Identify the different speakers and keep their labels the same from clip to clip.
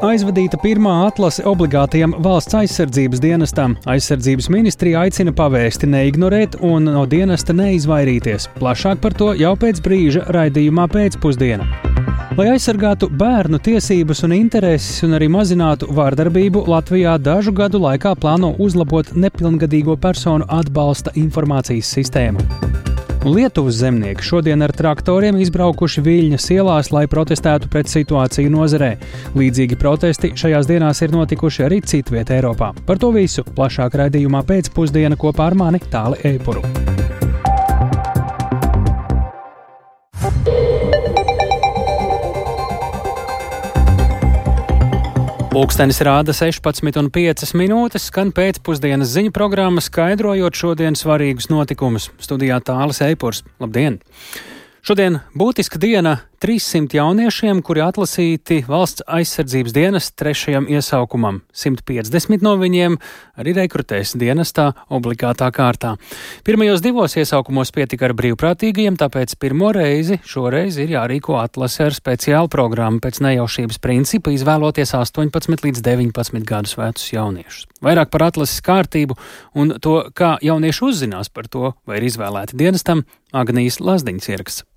Speaker 1: Aizvadīta pirmā atlase obligātajam valsts aizsardzības dienestam. Aizsardzības ministrija aicina pavēsti neignorēt un no dienesta neizvairīties. Plašāk par to jau pēc brīža raidījumā pēcpusdienā. Lai aizsargātu bērnu tiesības un intereses un arī mazinātu vārdarbību, Latvijā dažu gadu laikā plāno uzlabot nepilngadīgo personu atbalsta informācijas sistēmu. Lietuvas zemnieki šodien ar traktoriem izbraukuši Viļņas ielās, lai protestētu pret situāciju nozarē. Līdzīgi protesti šajās dienās ir notikuši arī citvietē Eiropā. Par to visu plašāk raidījumā pēcpusdiena kopā ar mani Tāli Eipuru. Pūkstens rāda 16,5 minūtes, skan pēcpusdienas ziņu programma, skaidrojot šodienas svarīgus notikumus. Studijā tālāk Eipurs. Labdien! Šodien būtiska diena 300 jauniešiem, kuri atlasīti valsts aizsardzības dienas trešajam iesaukumam. 150 no viņiem arī rekrutēs dienestā obligātā kārtā. Pirmajos divos iesaukumos pietika ar brīvprātīgajiem, tāpēc pirmo reizi šoreiz ir jārīko atlase ar speciālu programmu pēc nejaušības principa, izvēloties 18 līdz 19 gadus vecus jauniešus. Vairāk par atlases kārtību un to, kā jaunieši uzzinās par to, vai ir izvēlēti dienestam, Agnijas Lazdiņas ieraksts.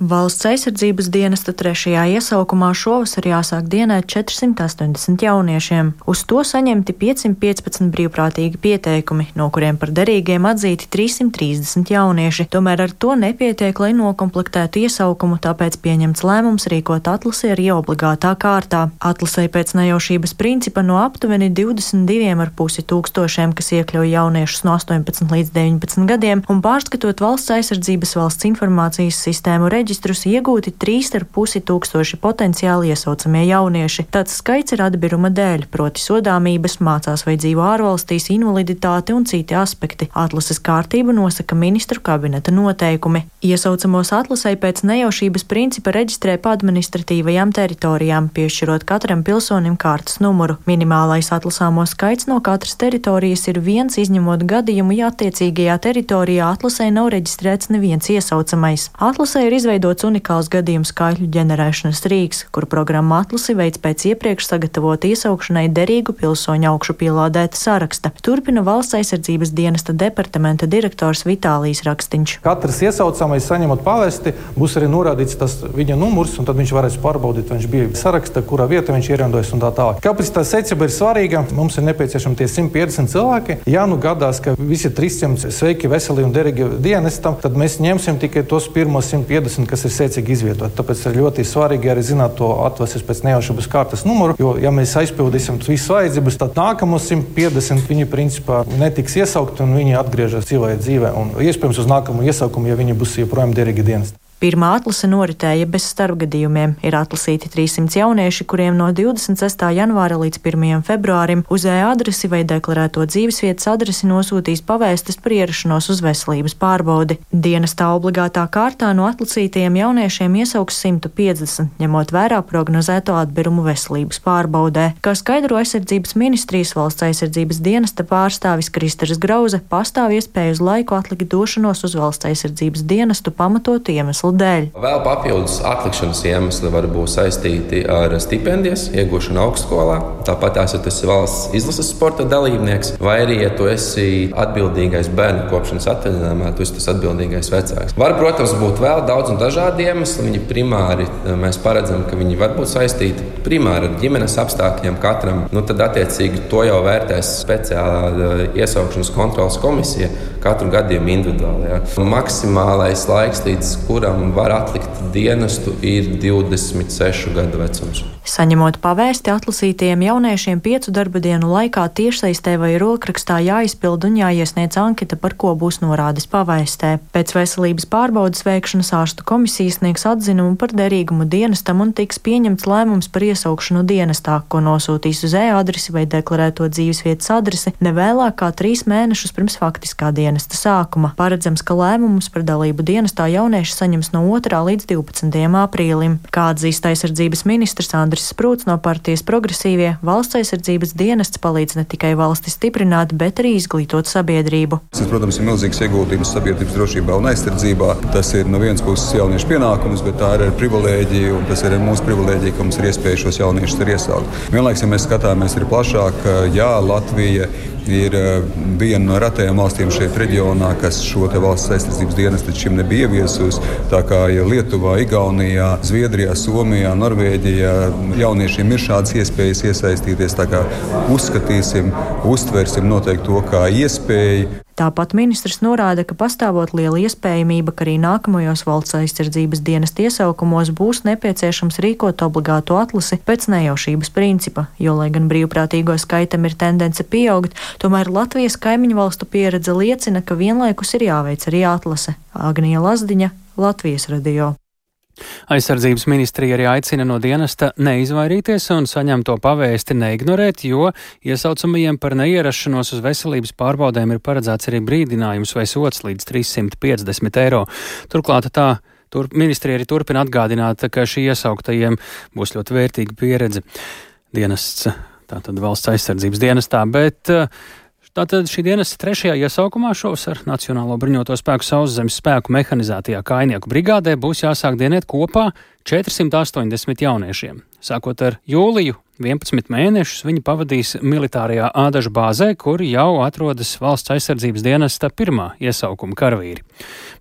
Speaker 2: Valsts aizsardzības dienesta trešajā iesaukumā šovasar jāsāk dienēt 480 jauniešiem. Uz to saņemti 515 brīvprātīgi pieteikumi, no kuriem par derīgiem atzīti 330 jaunieši. Tomēr ar to nepietiek, lai nokomplektētu iesaukumu, tāpēc pieņemts lēmums rīkot atlasi arī obligātā kārtā. Atlasē pēc nejaušības principa no aptuveni 22,5 tūkstošiem, kas iekļauj jauniešus no 18 līdz 19 gadiem, un pārskatot valsts aizsardzības valsts informācijas sistēmu reģistrāciju reģistrus iegūti 3,5 tūkstoši potenciāli iesaucamie jaunieši. Tāds skaits ir atbiruma dēļ, proti sodāmības, mācās vai dzīvo ārvalstīs, invaliditāte un citi aspekti. Atlases kārtību nosaka ministru kabineta noteikumi. Iesaucamos atlasē pēc nejaušības principa reģistrē pa administratīvajām teritorijām, piešķirot katram pilsonim kārtas numuru. Minimālais atlasāmo skaits no katras teritorijas ir viens, izņemot gadījumu, ja attiecīgajā teritorijā atlasē nav reģistrēts neviens iesaucamais. Atlasē ir izveidots izveidots unikāls gadījums skaitļu ģenerēšanas rīks, kuru programma atlasi veids pēc iepriekš sagatavot iesaukšanai derīgu pilsoņu augšu pielādēta saraksta. Turpina valsts aizsardzības dienesta departamenta direktors Vitālijas Rakstiņš.
Speaker 3: Katrs iesaucamais saņemot pavesti, būs arī norādīts tas viņa numurs, un tad viņš varēs pārbaudīt, vai viņš bija sarakstā, kurā vietā viņš ierendojas un tā tālāk. Kāpēc tā secība ir svarīga? Mums ir nepieciešami tie 150 cilvēki. Ja nu gadās, ka visi 300 sveiki, veseli un derīgi dienestam, tad mēs ņemsim tikai tos pirmos 150, kas ir secīgi izvietoti. Tāpēc ir ļoti svarīgi arī zināt to atvases pēc nejaušības kārtas numuru, jo, ja mēs aizpildīsim visas vajadzības, tad nākamos 150 viņi principā netiks iesaukti un viņi atgriežas cilvēku dzīvē. Un iespējams uz nākamo iesaukumu, ja viņi būs joprojām derīgi dienesti.
Speaker 2: Pirmā atlase noritēja bez starpgadījumiem. Ir atlasīti 300 jaunieši, kuriem no 26. janvāra līdz 1. februārim uz e-adresi vai deklarēto dzīvesvietas adresi nosūtīs pavēstas par ierašanos uz veselības pārbaudi. Dienestā obligātā kārtā no atlasītajiem jauniešiem iesauks 150, ņemot vērā prognozēto atbirumu veselības pārbaudē. Kā skaidro aizsardzības ministrijas valsts aizsardzības dienesta pārstāvis Kristers Grauze, pastāv iespēja uz laiku atlikt došanos uz valsts aizsardzības dienestu pamatotu iemeslu iemeslu dēļ.
Speaker 4: Vēl papildus atlikšanas iemesli var būt saistīti ar stipendijas iegūšanu augstskolā. Tāpat tās, ja tu esi valsts izlases sporta dalībnieks, vai arī, ja tu esi atbildīgais bērnu kopšanas atvaļinājumā, tu esi tas atbildīgais vecāks. Var, protams, būt vēl daudz un dažādi iemesli. Viņi primāri mēs paredzam, ka viņi var būt saistīti primāri ar ģimenes apstākļiem katram. Nu, tad, attiecīgi, to jau vērtēs speciālā iesaukšanas kontrolas komisija katru gadījumu individuāli. Ja. Maksimālais laiks, līdz kuram var atlikt dienestu, ir 26 gadu vecums.
Speaker 2: Saņemot pavēsti atlasītajiem jauniešiem piecu darba dienu laikā tiešsaistē vai rokrakstā jāizpild un jāiesniedz anketa, par ko būs norādes pavēstē. Pēc veselības pārbaudas veikšanas ārstu komisija sniegs atzinumu par derīgumu dienestam un tiks pieņemts lēmums par iesaukšanu dienestā, ko nosūtīs uz e-adresi vai deklarēto dzīvesvietas adresi nevēlāk kā trīs mēnešus pirms faktiskā dienesta sākuma. Paredzams, ka lēmumus par dalību dienestā jaunieši saņems no 2. līdz 12. aprīlim. Kā atzīst aizsardzības ministrs Andris Sprūts no partijas progresīvie, valsts aizsardzības dienests palīdz ne tikai valsti stiprināt, bet arī izglītot sabiedrību.
Speaker 5: Tas, protams, ir milzīgs ieguldījums sabiedrības drošībā un aizsardzībā. Tas ir no vienas puses jauniešu pienākums, bet tā ir arī privilēģija, un tas ir mūsu privilēģija, ka mums ir iespēja šos jauniešus arī iesaukt. Vienlaikus, ja mēs skatāmies plašāk, jā, Latvija ir eh, viena no retajām valstīm šeit reģionā, kas šo valsts aizsardzības dienestu līdz šim nebija ieviesusi. Tā kā ja Lietuvā, Igaunijā, Zviedrijā, Somijā, Norvēģijā jauniešiem ir šādas iespējas iesaistīties, uzskatīsim, uztversim noteikti to kā iespēju.
Speaker 2: Tāpat ministrs norāda, ka pastāvot liela iespējamība, ka arī nākamajos valsts aizsardzības dienas iesaukumos būs nepieciešams rīkot obligātu atlasi pēc nejaušības principa, jo, lai gan brīvprātīgo skaitam ir tendence pieaugt, tomēr Latvijas kaimiņu valstu pieredze liecina, ka vienlaikus ir jāveic arī atlase. Agnija Lazdiņa, Latvijas radio.
Speaker 1: Aizsardzības ministrija arī aicina no dienesta neizvairīties un saņemto pavēsti neignorēt, jo iesaucamajiem par neierašanos uz veselības pārbaudēm ir paredzēts arī brīdinājums vai sots līdz 350 eiro. Turklāt tā tur, ministrija arī turpina atgādināt, ka šī iesauktajiem būs ļoti vērtīga pieredze dienests, tātad valsts aizsardzības dienestā, bet uh, Tātad šī dienas trešajā iesaukumā šovasar Nacionālo bruņoto spēku sauszemes spēku mehanizētajā kainieku brigādē būs jāsāk dienēt kopā 480 jauniešiem. Sākot ar jūliju, 11 mēnešus viņi pavadīs militārajā ādažu bāzē, kur jau atrodas valsts aizsardzības dienesta pirmā iesaukuma karavīri.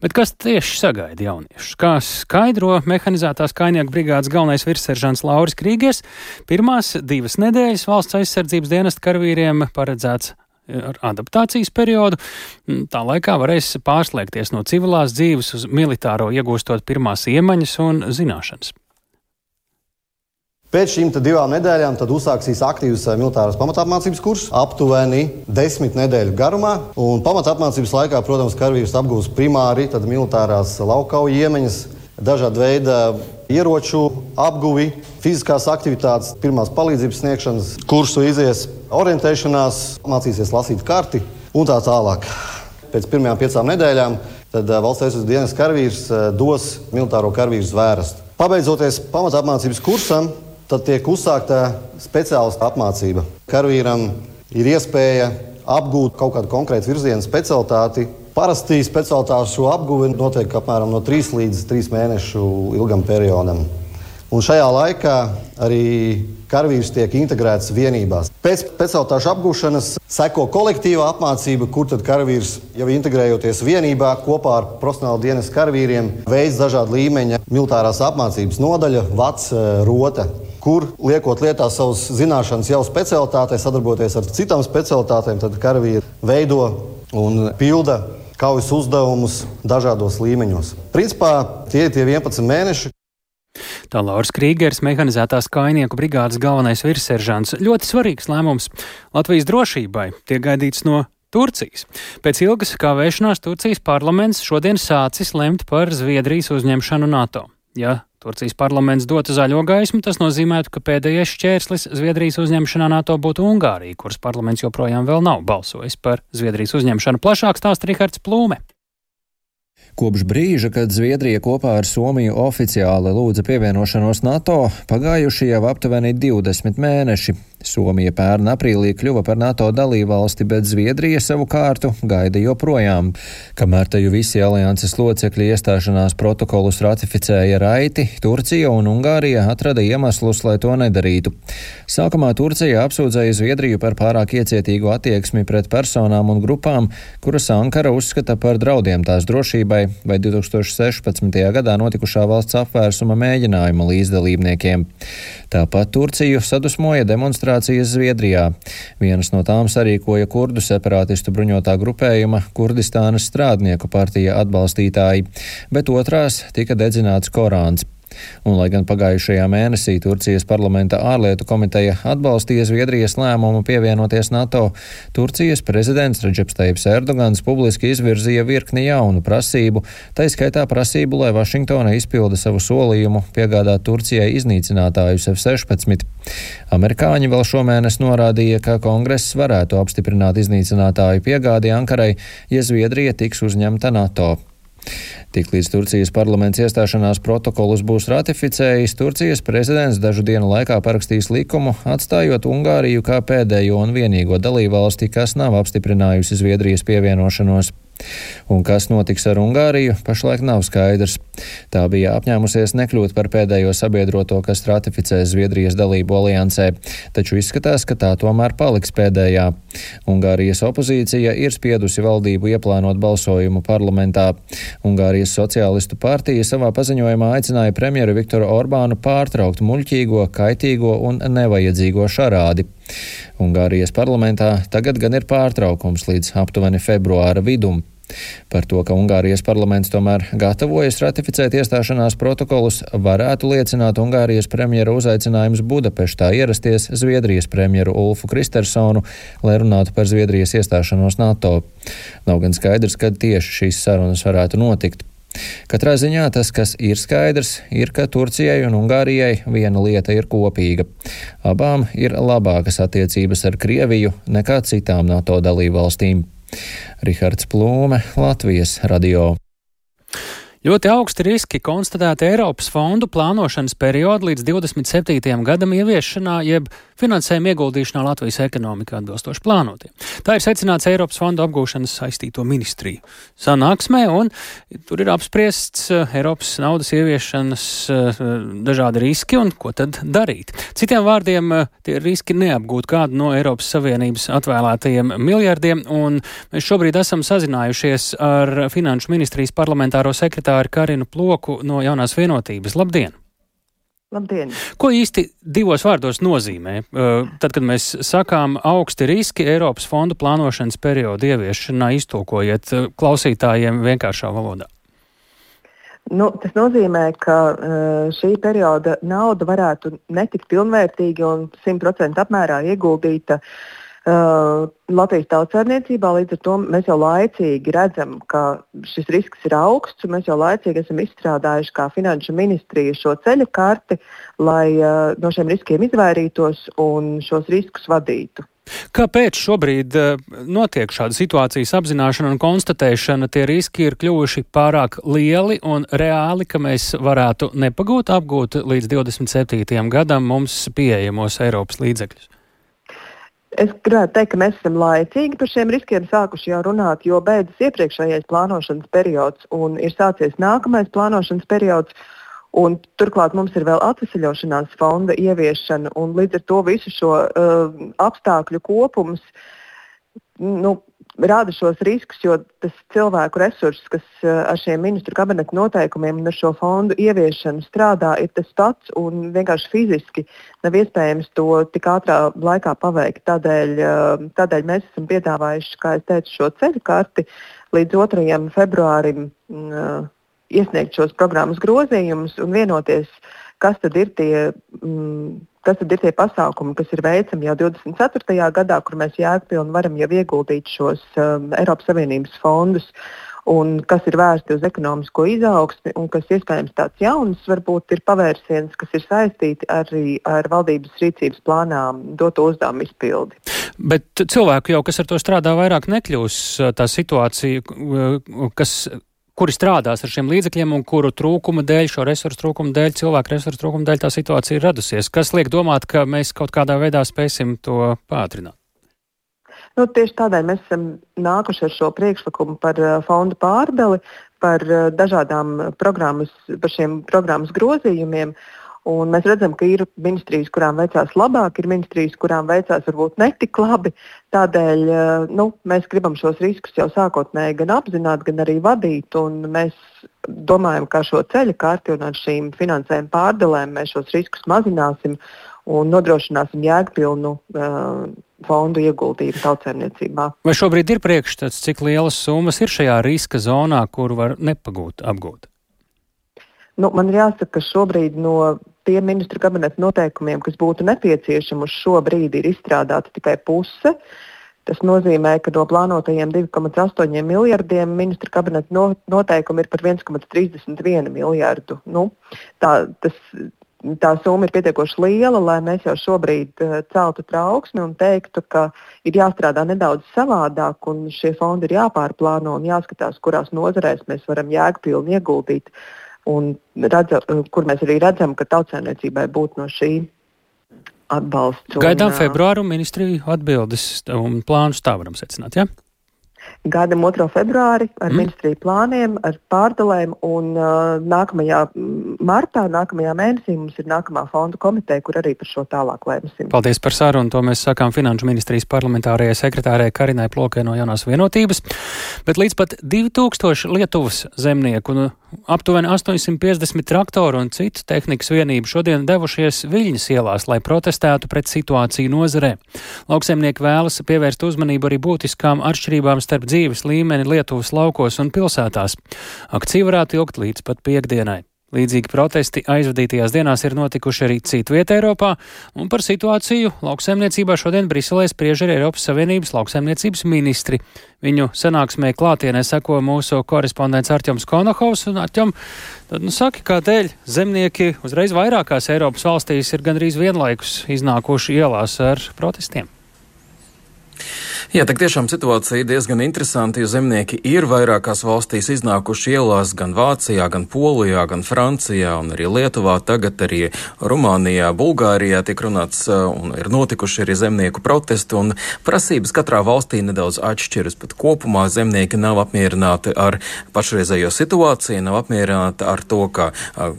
Speaker 1: Bet kas tieši sagaida jauniešus? Kā skaidro mehanizētās kainieku brigādes galvenais virsseržants Lauris Krīgers, pirmās divas nedēļas valsts aizsardzības dienesta karavīriem paredzēts ar adaptācijas periodu. Mm, tā laikā varēs pārslēgties no civilās dzīves uz militāro, iegūstot pirmās iemaņas un zināšanas.
Speaker 6: Pēc šīm divām nedēļām uzsāksies aktīvs eh, militāras pamatāpmācības kurs, aptuveni desmit nedēļu garumā. Pamatāpmācības laikā, protams, karavīrs apgūs primāri militārās laukauju iemaņas, dažādu veidu ieroču apguvi, fiziskās aktivitātes, pirmās palīdzības sniegšanas kursu izies, orientēšanās, mācīsies lasīt karti un tā tālāk. Pēc pirmajām piecām nedēļām tad eh, valsts aizsardzības dienas karavīrs eh, dos militāro karavīru zvērstu. Pabeidzoties pamatapmācības kursam, tad tiek uzsākta speciālista apmācība. Karavīram ir iespēja apgūt kaut kādu konkrētu virzienu specialitāti, Parasti specialitāšu apguve notiek apmēram no 3 līdz 3 mēnešu ilgam periodam. Un šajā laikā arī karavīrs tiek integrēts vienībās. Pēc specialitāšu apgūšanas seko kolektīva apmācība, kur tad karavīrs jau integrējoties vienībā kopā ar profesionālu dienas karavīriem veids dažādu līmeņa militārās apmācības nodaļa, vats, eh, rota kur liekot lietā savas zināšanas jau specialitātē, sadarboties ar citām specialitātēm, tad karavīri veido un pilda kaujas uzdevumus dažādos līmeņos. Principā tie ir tie 11 mēneši.
Speaker 1: Tā Lauris Krīgers, mehanizētās kainieku brigādes galvenais virsseržants. Ļoti svarīgs lēmums Latvijas drošībai tiek gaidīts no Turcijas. Pēc ilgas kavēšanās Turcijas parlaments šodien sācis lemt par Zviedrijas uzņemšanu NATO. Ja Turcijas parlaments dotu zaļo gaismu, tas nozīmētu, ka pēdējais šķērslis Zviedrijas uzņemšanā NATO būtu Ungārija, kuras parlaments joprojām vēl nav balsojis par Zviedrijas uzņemšanu. Plašāk stāsta Rihards Plūme.
Speaker 7: Kopš brīža, kad Zviedrija kopā ar Somiju oficiāli lūdza pievienošanos NATO, pagājuši jau aptuveni 20 mēneši. Somija pērn aprīlī kļuva par NATO dalībvalsti, bet Zviedrija savukārt gaida joprojām. Kamēr te jau visi alianses locekļi iestāšanās protokolus ratificēja raiti, Turcija un Ungārija atrada iemeslus, lai to nedarītu. Sākumā Turcija apsūdzēja Zviedriju par pārāk iecietīgu attieksmi pret personām un grupām, kuras Ankara uzskata par draudiem tās drošībai vai 2016. gadā notikušā valsts apvērsuma mēģinājuma līdzdalībniekiem. Tāpat Turciju sadusmoja demonstrācijas demonstrācijas Zviedrijā. Vienas no tām sarīkoja kurdu separātistu bruņotā grupējuma Kurdistānas strādnieku partija atbalstītāji, bet otrās tika dedzināts Korāns. Un, lai gan pagājušajā mēnesī Turcijas parlamenta ārlietu komiteja atbalstīja Zviedrijas lēmumu pievienoties NATO, Turcijas prezidents Reģeps Teips Erdogans publiski izvirzīja virkni jaunu prasību, tā izskaitā prasību, lai Vašingtona izpilda savu solījumu piegādāt Turcijai iznīcinātājus F-16. Amerikāņi vēl šomēnes norādīja, ka kongress varētu apstiprināt iznīcinātāju piegādi Ankarai, ja Zviedrija tiks uzņemta NATO. Tiklīdz Turcijas parlaments iestāšanās protokolus būs ratificējis, Turcijas prezidents dažu dienu laikā parakstīs likumu, atstājot Ungāriju kā pēdējo un vienīgo dalībvalsti, kas nav apstiprinājusi Zviedrijas pievienošanos. Un kas notiks ar Ungāriju, pašlaik nav skaidrs. Tā bija apņēmusies nekļūt par pēdējo sabiedroto, kas ratificēs Zviedrijas dalību aliansē, taču izskatās, ka tā tomēr paliks pēdējā. Ungārijas opozīcija ir spiedusi valdību ieplānot balsojumu parlamentā. Ungārijas sociālistu partija savā paziņojumā aicināja premjeru Viktoru Orbānu pārtraukt muļķīgo, kaitīgo un nevajadzīgo šarādi. Ungārijas parlamentā tagad gan ir pārtraukums līdz aptuveni februāra vidum. Par to, ka Ungārijas parlaments tomēr gatavojas ratificēt iestāšanās protokolus, varētu liecināt Ungārijas premjera uzaicinājums Budapeštā ierasties Zviedrijas premjeru Ulfu Kristersonu, lai runātu par Zviedrijas iestāšanos NATO. Nav gan skaidrs, kad tieši šīs sarunas varētu notikt. Katrā ziņā tas, kas ir skaidrs, ir, ka Turcijai un Ungārijai viena lieta ir kopīga. Abām ir labākas attiecības ar Krieviju nekā citām NATO dalību valstīm. Rihards Plūme, Latvijas radio.
Speaker 1: Ļoti augsti riski konstatēti Eiropas fondu plānošanas periodu līdz 27. gadam ieviešanā, jeb finansējuma ieguldīšanā Latvijas ekonomikā atbilstoši plānotiem. Tā ir secināts Eiropas fondu apgūšanas saistīto ministriju sanāksmē, un tur ir apspriests eh, Eiropas naudas ieviešanas eh, dažādi riski un ko tad darīt. Citiem vārdiem, eh, tie riski neapgūt kādu no Eiropas Savienības atvēlētajiem miljardiem, un mēs šobrīd esam sazinājušies ar Finanšu ministrijas parlamentāro sekretāru Karinu Ploku no Jaunās vienotības. Labdien!
Speaker 8: Labdien!
Speaker 1: Ko īsti divos vārdos nozīmē? Tad, kad mēs sakām augsti riski Eiropas fondu plānošanas periodu ieviešanā, iztulkojiet klausītājiem vienkāršā valodā.
Speaker 8: Nu, tas nozīmē, ka šī perioda nauda varētu netikt pilnvērtīgi un 100% apmērā ieguldīta uh, Uh, Latvijas tautsājumniecībā. Līdz ar to mēs jau laicīgi redzam, ka šis risks ir augsts, mēs jau laicīgi esam izstrādājuši kā finanšu ministrija šo ceļu karti, lai uh, no šiem riskiem izvairītos un šos riskus vadītu.
Speaker 1: Kāpēc šobrīd uh, notiek šāda situācijas apzināšana un konstatēšana? Tie riski ir kļuvuši pārāk lieli un reāli, ka mēs varētu nepagūt apgūt līdz 27. gadam mums pieejamos Eiropas līdzekļus.
Speaker 8: Es gribētu teikt, ka mēs esam laicīgi par šiem riskiem sākuši jau runāt, jo beidzas iepriekšējais plānošanas periods un ir sācies nākamais plānošanas periods. Un turklāt mums ir vēl atvesaļošanās fonda ieviešana, un līdz ar to visu šo uh, apstākļu kopums nu, rada šos riskus, jo tas cilvēku resurss, kas eh, ar šiem ministru kabineta noteikumiem un ar šo fondu ieviešanu strādā, ir tas pats un vienkārši fiziski nav iespējams to tik ātrā laikā paveikt. Tādēļ, eh, tādēļ mēs esam piedāvājuši, kā jau teicu, šo ceļu karti līdz 2. februārim mm, eh, iesniegt šos programmas grozījumus un vienoties, kas tad ir tie. Mm, tad ir tie pasākumi, kas ir veicami jau 24. gadā, kur mēs jēgpilni varam jau ieguldīt šos um, Eiropas Savienības fondus. Un kas ir vērsti uz ekonomisko izaugsmi, un kas iespējams tāds jauns, varbūt ir pavērsiens, kas ir saistīti arī ar valdības rīcības plānā doto uzdevumu izpildi.
Speaker 1: Bet cilvēku jau, kas ar to strādā, vairāk nekļūs tā situācija, kas kuri strādās ar šiem līdzekļiem un kuru trūkuma dēļ, šo resursu trūkuma dēļ, cilvēku resursu trūkuma dēļ tā situācija ir radusies. Kas liek domāt, ka mēs kaut kādā veidā spēsim to pātrināt?
Speaker 8: Nu, tieši tādēļ mēs esam nākuši ar šo priekšlikumu par uh, fondu pārdali, par uh, dažādām programmas, par šiem programmas grozījumiem. Un mēs redzam, ka ir ministrijas, kurām veicās labāk, ir ministrijas, kurām veicās varbūt netik labi. Tādēļ eh, nu, mēs gribam šos riskus jau sākotnēji gan apzināt, gan arī vadīt. Mēs domājam, ka šo ceļu kārti un ar šīm finansējuma pārdalēm mēs šos riskus mazināsim un nodrošināsim jēgpilnu uh, fondu ieguldījumu tautsēmniecībā.
Speaker 1: Vai šobrīd ir priekšstats, cik lielas summas ir šajā riska zonā, kur var nepagūt, apgūt?
Speaker 8: Nu, man ir jāsaka, ka šobrīd no tiem ministru kabineta noteikumiem, kas būtu nepieciešami uz šo brīdi, ir izstrādāta tikai puse. Tas nozīmē, ka no plānotajiem 2,8 miljardiem ministra kabineta noteikumi ir par 1,31 miljardu. Nu, tā, tas tā summa ir pietiekoši liela, lai mēs jau šobrīd uh, celtu trauksmi un teiktu, ka ir jāstrādā nedaudz savādāk un šie fondi ir jāpārplāno un jāskatās, kurās nozarēs mēs varam jēgpilni ieguldīt. Un redza, kur mēs arī redzam, ka tautsēmniecībai būtu no šī atbalsts.
Speaker 1: Gaidām februāru ministriju atbildes un plānus tā varam secināt. Ja?
Speaker 8: Gaidām 2. februāri ar mm. ministriju plāniem, ar pārdalēm, un uh, nākamajā martā, nākamajā mēnesī mums ir nākamā fondu komiteja, kur arī par šo tālāk lēmsim.
Speaker 1: Paldies par sarunu. To mēs sakām Finanšu ministrijas parlamentārajai sekretārē Karinai Plokē no jaunās vienotības. Bet līdz pat 2000 Lietuvas zemnieku un aptuveni 850 traktoru un citu tehnikas vienību šodien devušies Viļņas ielās, lai protestētu pret situāciju nozarē. Lauksaimnieki vēlas pievērst uzmanību arī būtiskām atšķirībām starp dzīves līmeni Lietuvas laukos un pilsētās. Akcija varētu ilgt līdz pat piekdienai. Līdzīgi protesti aizvadītajās dienās ir notikuši arī citu vietu Eiropā, un par situāciju lauksaimniecībā šodien Briselē spriež arī Eiropas Savienības lauksaimniecības ministri. Viņu sanāksmē klātienē seko mūsu korespondents Artjoms Konohovs, un Artjom, tad nu saki, kādēļ zemnieki uzreiz vairākās Eiropas valstīs ir gandrīz vienlaikus iznākuši ielās ar protestiem?
Speaker 9: Jā, tā tiešām situācija ir diezgan interesanta, jo zemnieki ir vairākās valstīs iznākuši ielās gan Vācijā, gan Polijā, gan Francijā un arī Lietuvā, tagad arī Rumānijā, Bulgārijā tiek runāts un ir notikuši arī zemnieku protesti un prasības katrā valstī nedaudz atšķiras, bet kopumā zemnieki nav apmierināti ar pašreizējo situāciju, nav apmierināti ar to, ka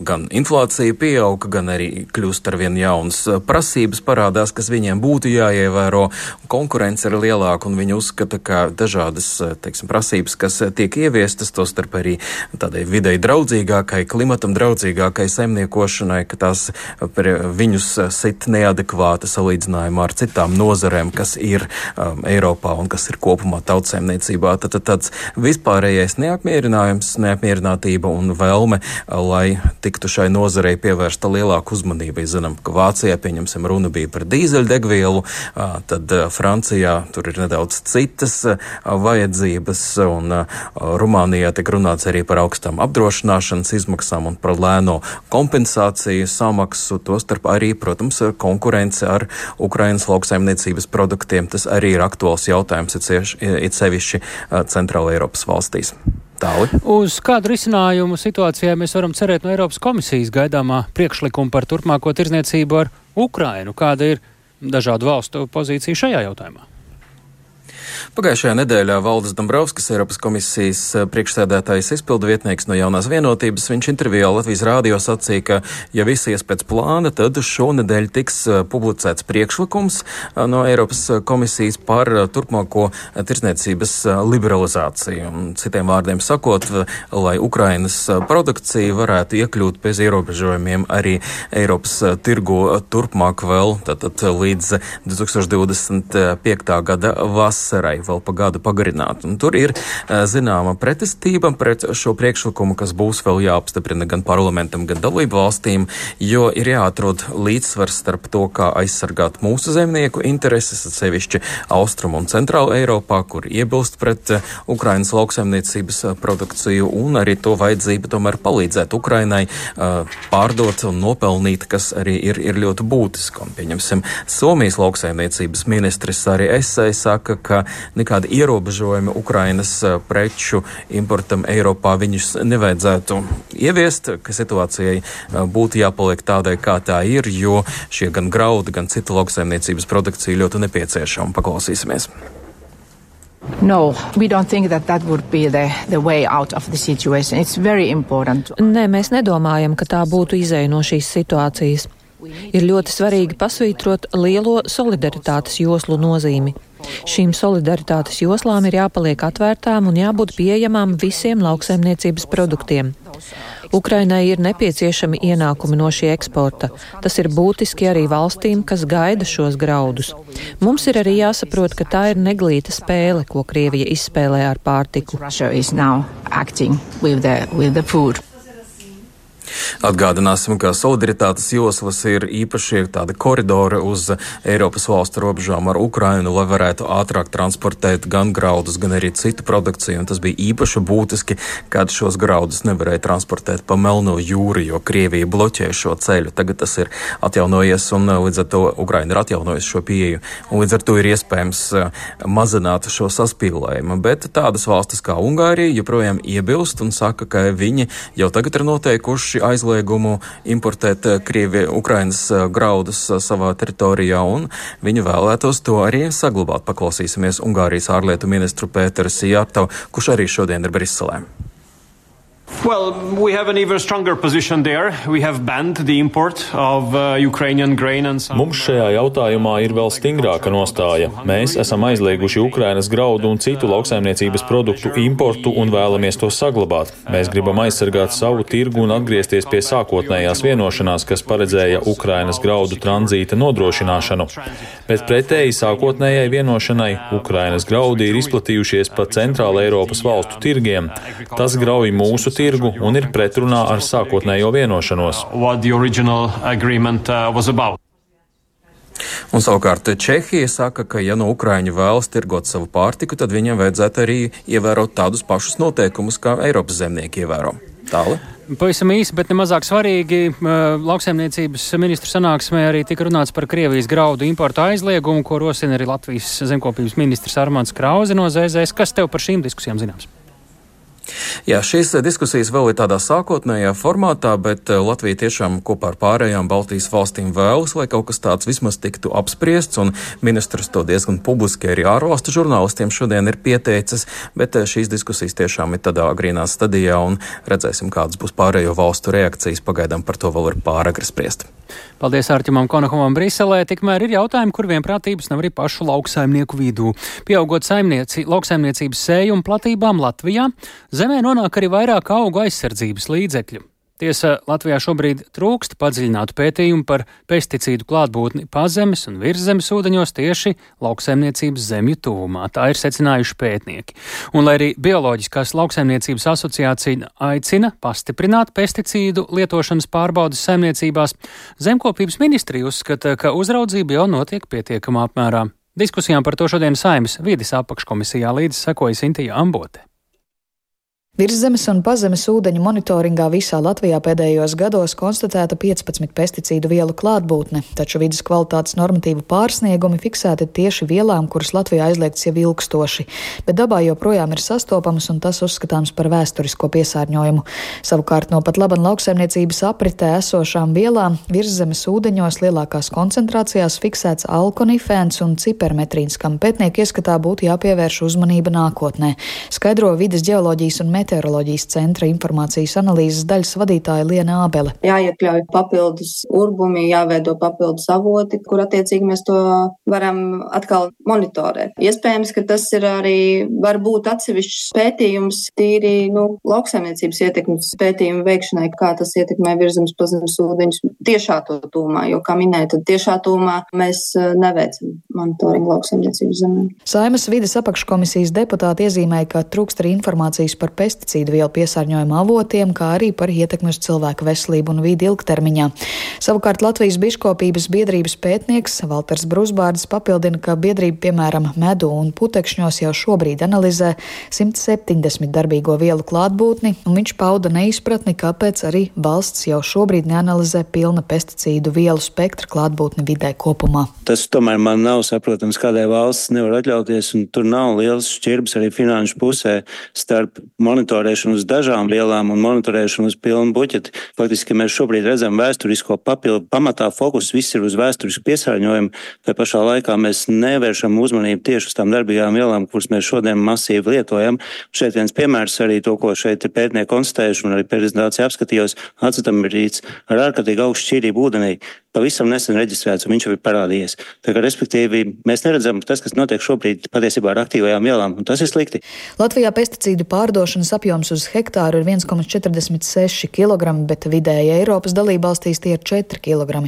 Speaker 9: gan inflācija pieauga, gan arī kļūst ar vien jaunas prasības parādās, kas viņiem būtu jāievēro, konkurence ir lielāka un viņi uzskata, ka dažādas eh, teiksim, prasības, kas eh, tiek ieviestas, tostarp arī tādai videi draudzīgākai, klimatam draudzīgākai saimniekošanai, ka tās eh, viņus sit neadekvāti salīdzinājumā ar citām nozarēm, kas ir um, Eiropā un kas ir kopumā tautsēmniecībā. Tad, tad tāds vispārējais neapmierinājums, neapmierinātība un vēlme, lai tiktu šai nozarei pievērsta lielāka uzmanība. Zinām, ka Vācijā, pieņemsim, runa bija par dīzeļdegvielu, tad Francijā tur ir nedaudz citas eh, vajadzības, un eh, Rumānijā tiek runāts arī par augstām apdrošināšanas izmaksām un par lēno kompensāciju samaksu, tostarp arī, protams, konkurence ar Ukrainas lauksaimniecības produktiem. Tas arī ir aktuāls jautājums, it sevišķi eh, Centrāla Eiropas valstīs. Tāli.
Speaker 1: Uz kādu risinājumu situācijai mēs varam cerēt no Eiropas komisijas gaidāmā priekšlikuma par turpmāko tirzniecību ar Ukrainu? Kāda ir dažādu valstu pozīcija šajā jautājumā?
Speaker 9: Pagājušajā nedēļā Valdis Dombrovskis, Eiropas komisijas eh, priekšsēdētājs izpildu vietnieks no jaunās vienotības, viņš intervijā Latvijas rādio sacīja, ka, ja viss ies pēc plāna, tad šonedēļ tiks eh, publicēts priekšlikums eh, no Eiropas komisijas par turpmāko tirsniecības liberalizāciju. Citiem vārdiem sakot, lai Ukrainas produkcija varētu iekļūt bez ierobežojumiem arī Eiropas tirgu turpmāk vēl, tātad līdz 2025. gada vasarai varai vēl pa gadu pagarināt. Un tur ir zināma pretestība pret šo priekšlikumu, kas būs vēl jāapstiprina gan parlamentam, gan dalību valstīm, jo ir jāatrod līdzsvars starp to, kā aizsargāt mūsu zemnieku intereses, sevišķi Austrum un Centrāla Eiropā, kur iebilst pret Ukrainas lauksaimniecības produkciju, un arī to vajadzību tomēr palīdzēt Ukrainai pārdot un nopelnīt, kas arī ir, ir ļoti būtiski. Un, pieņemsim, Somijas lauksaimniecības ministrs arī esai saka, ka nekādi ierobežojumi Ukrainas eh, preču importam Eiropā viņus nevajadzētu ieviest, ka situācijai eh, būtu jāpaliek tādai, kā tā ir, jo šie gan graudi, gan cita lauksaimniecības produkcija ļoti nepieciešama. Paklausīsimies!
Speaker 10: No, we don't think that that would be the, the way out of the situation. It's very important.
Speaker 11: Nē, mēs nedomājam, ka tā būtu izēja no šīs situācijas. Ir ļoti svarīgi pasvītrot lielo solidaritātes joslu nozīmi. Šīm solidaritātes joslām ir jāpaliek atvērtām un jābūt pieejamām visiem lauksaimniecības produktiem. Ukrainai ir nepieciešami ienākumi no šī eksporta. Tas ir būtiski arī valstīm, kas gaida šos graudus. Mums ir arī jāsaprot, ka tā ir neglīta spēle, ko Krievija izspēlē ar pārtiku.
Speaker 9: Atgādināsim, ka solidaritātes joslas ir īpaši tādi koridori uz Eiropas valstu robežām ar Ukrainu, lai varētu ātrāk transportēt gan graudus, gan arī citu produkciju. Un tas bija īpaši būtiski, kad šos graudus nevarēja transportēt pa Melno jūru, jo Krievija bloķēja šo ceļu. Tagad tas ir atjaunojies un uh, līdz ar to Ukraina ir atjaunojusi šo pieeju. Un līdz ar to ir iespējams uh, mazināt šo saspīlējumu. Bet tādas valstis kā Ungārija joprojām iebilst un saka, ka viņi jau tagad ir noteikuši aizliegumu importēt eh, Krievi, Ukrainas eh, graudus eh, savā teritorijā, un viņi vēlētos to arī saglabāt. Paklausīsimies Ungārijas ārlietu ministru Pēteru Sijārtavu, kurš arī šodien ir Briselē.
Speaker 12: Well, we have an even stronger position there. We have banned the import of uh, Ukrainian grain and some...
Speaker 13: Mums šajā jautājumā ir vēl stingrāka nostāja. Mēs esam aizlieguši Ukrainas graudu un citu lauksaimniecības produktu importu un vēlamies to saglabāt. Mēs gribam aizsargāt savu tirgu un atgriezties pie sākotnējās vienošanās, kas paredzēja Ukrainas graudu tranzīta nodrošināšanu. Bet pretēji sākotnējai vienošanai Ukrainas graudi ir izplatījušies pa centrāla Eiropas valstu tirgiem. Tas grauj mūsu tirgu tirgu un ir pretrunā ar sākotnējo vienošanos.
Speaker 9: Uh, un savukārt Čehija saka, ka ja no Ukraiņu vēlas tirgot savu pārtiku, tad viņiem vajadzētu arī ievērot tādus pašus noteikumus, kā Eiropas zemnieki ievēro. Tālāk.
Speaker 1: Pavisam īsi, bet nemazāk svarīgi, uh, lauksaimniecības ministru sanāksmē arī tika runāts par Krievijas graudu importu aizliegumu, ko rosina arī Latvijas zemkopības ministrs Armāns Krauze no ZZS. Kas tev par šīm diskusijām zināms?
Speaker 9: Jā, šīs diskusijas vēl ir tādā sākotnējā formātā, bet eh, Latvija tiešām kopā ar pārējām Baltijas valstīm vēlas, lai kaut kas tāds vismaz tiktu apspriests, un ministrs to diezgan publiski arī ārvalstu žurnālistiem šodien ir pieteicis, bet eh, šīs diskusijas tiešām ir tādā agrīnā stadijā, un redzēsim, kādas būs pārējo valstu reakcijas. Pagaidām par to vēl ir pāragri spriest.
Speaker 1: Paldies Ārķimam Konakovam Briselē. Tikmēr ir jautājumi, kur vienprātības nav arī pašu lauksaimnieku vidū. Pieaugot saimnieci, lauksaimniecības sējumu platībām Latvijā, zemē nonāk arī vairāk augu aizsardzības līdzekļu. Tiesa, Latvijā šobrīd trūkst padziļinātu pētījumu par pesticīdu klātbūtni pazemes un virszemes ūdeņos tieši lauksaimniecības zemju tuvumā. Tā ir secinājuši pētnieki. Un, lai arī Bioloģiskās lauksaimniecības asociācija aicina pastiprināt pesticīdu lietošanas pārbaudas saimniecībās, zemkopības ministrija uzskata, ka uzraudzība jau notiek pietiekamā apmērā. Diskusijām par to šodien Saimas vides apakškomisijā līdz sekojas Intija Ambote.
Speaker 14: Virszemes un pazemes ūdeņu monitoringā visā Latvijā pēdējos gados konstatēta 15 pesticīdu vielu klātbūtne, taču vidas kvalitātes normatīvu pārsniegumi fiksēti tieši vielām, kuras Latvijā aizliegts jau ilgstoši, bet dabā joprojām ir sastopamas un tas uzskatāms par vēsturisko piesārņojumu. Savukārt no pat laban lauksaimniecības apritē esošām vielām virszemes ūdeņos lielākās koncentrācijās fiksēts alkonifēns un cipermetrīns, kam pētnieku ieskatā būtu jāpievērš uzmanība nākotnē, skaidro vidas ģeoloģijas un meteoroloģijas centra informācijas analīzes daļas vadītāja Liena Ābele.
Speaker 15: Jāiekļauj papildus urbumi, jāveido papildus avoti, kur attiecīgi mēs to varam atkal monitorēt. Iespējams, ka tas ir arī varbūt atsevišķs pētījums tīri nu, lauksaimniecības ietekmes pētījumu veikšanai, kā tas ietekmē virzemes pazemes ūdeņus tiešā to tūmā, jo, kā minēja, tad tiešā tūmā mēs eh, neveicam monitoringu lauksaimniecības zemēm.
Speaker 14: Saimas vides apakškomisijas deputāti iezīmēja, ka trūkst arī informācijas par pesticīdu pesticīdu vielu piesārņojuma avotiem, kā arī par ietekmi uz cilvēku veselību un vidi ilgtermiņā. Savukārt Latvijas biškopības biedrības pētnieks Valters Brusbārdis papildina, ka biedrība piemēram medu un putekšņos jau šobrīd analizē 170 darbīgo vielu klātbūtni, un viņš pauda neizpratni, kāpēc arī valsts jau šobrīd neanalizē pilna pesticīdu vielu spektra klātbūtni vidē kopumā.
Speaker 16: Tas tomēr man nav saprotams, kādēļ valsts nevar atļauties, un tur nav liels šķirbs arī finanšu pusē starp monitorēšanu uz dažām vielām un monitorēšanu uz pilnu buķeti. Faktiski mēs šobrīd redzam vēsturisko papildu. Pamatā fokus viss ir uz vēsturisku piesārņojumu, tā pašā laikā mēs nevēršam uzmanību tieši uz tām darbīgām vielām, kuras mēs šodien masīvi lietojam. Šeit viens piemērs arī to, ko šeit ir pētnieki konstatējuši un arī prezentācija apskatījos, acetamidrīts ar ārkārtīgi augstu šķīrību ūdenī. Pavisam nesen reģistrēts un viņš jau ir parādījies. Tā kā, respektīvi, mēs neredzam, ka tas, kas notiek šobrīd, patiesībā ar aktīvajām vielām, un tas ir slikti.
Speaker 14: Latvijā pesticīdu pārdošanas apjoms uz hektāru ir 1,46 kg, bet vidēji Eiropas dalībvalstīs tie ir 4 kg.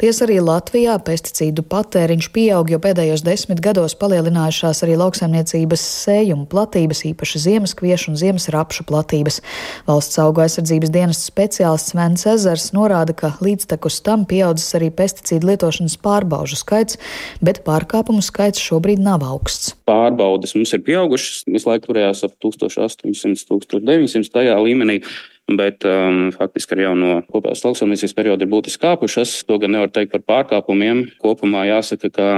Speaker 14: Tiesa arī Latvijā pesticīdu patēriņš pieaug, jo pēdējos desmit gados palielinājušās arī lauksaimniecības sējuma platības, īpaši ziemaskviešu un ziemesrapšu platības. Valsts auga aizsardzības dienas speciālists Svens Ezers norāda, ka līdztekus tam pieaudzis arī pesticīdu lietošanas pārbaužu skaits, bet pārkāpumu skaits šobrīd nav augsts.
Speaker 17: Pārbaudes mums ir pieaugušas, visu laiku turējās ap 1800, 1900 tajā līmenī bet um, faktiski ar jauno kopējās lauksaimniecības periodu ir būtiski kāpušas. To gan nevar teikt par pārkāpumiem. Kopumā jāsaka, ka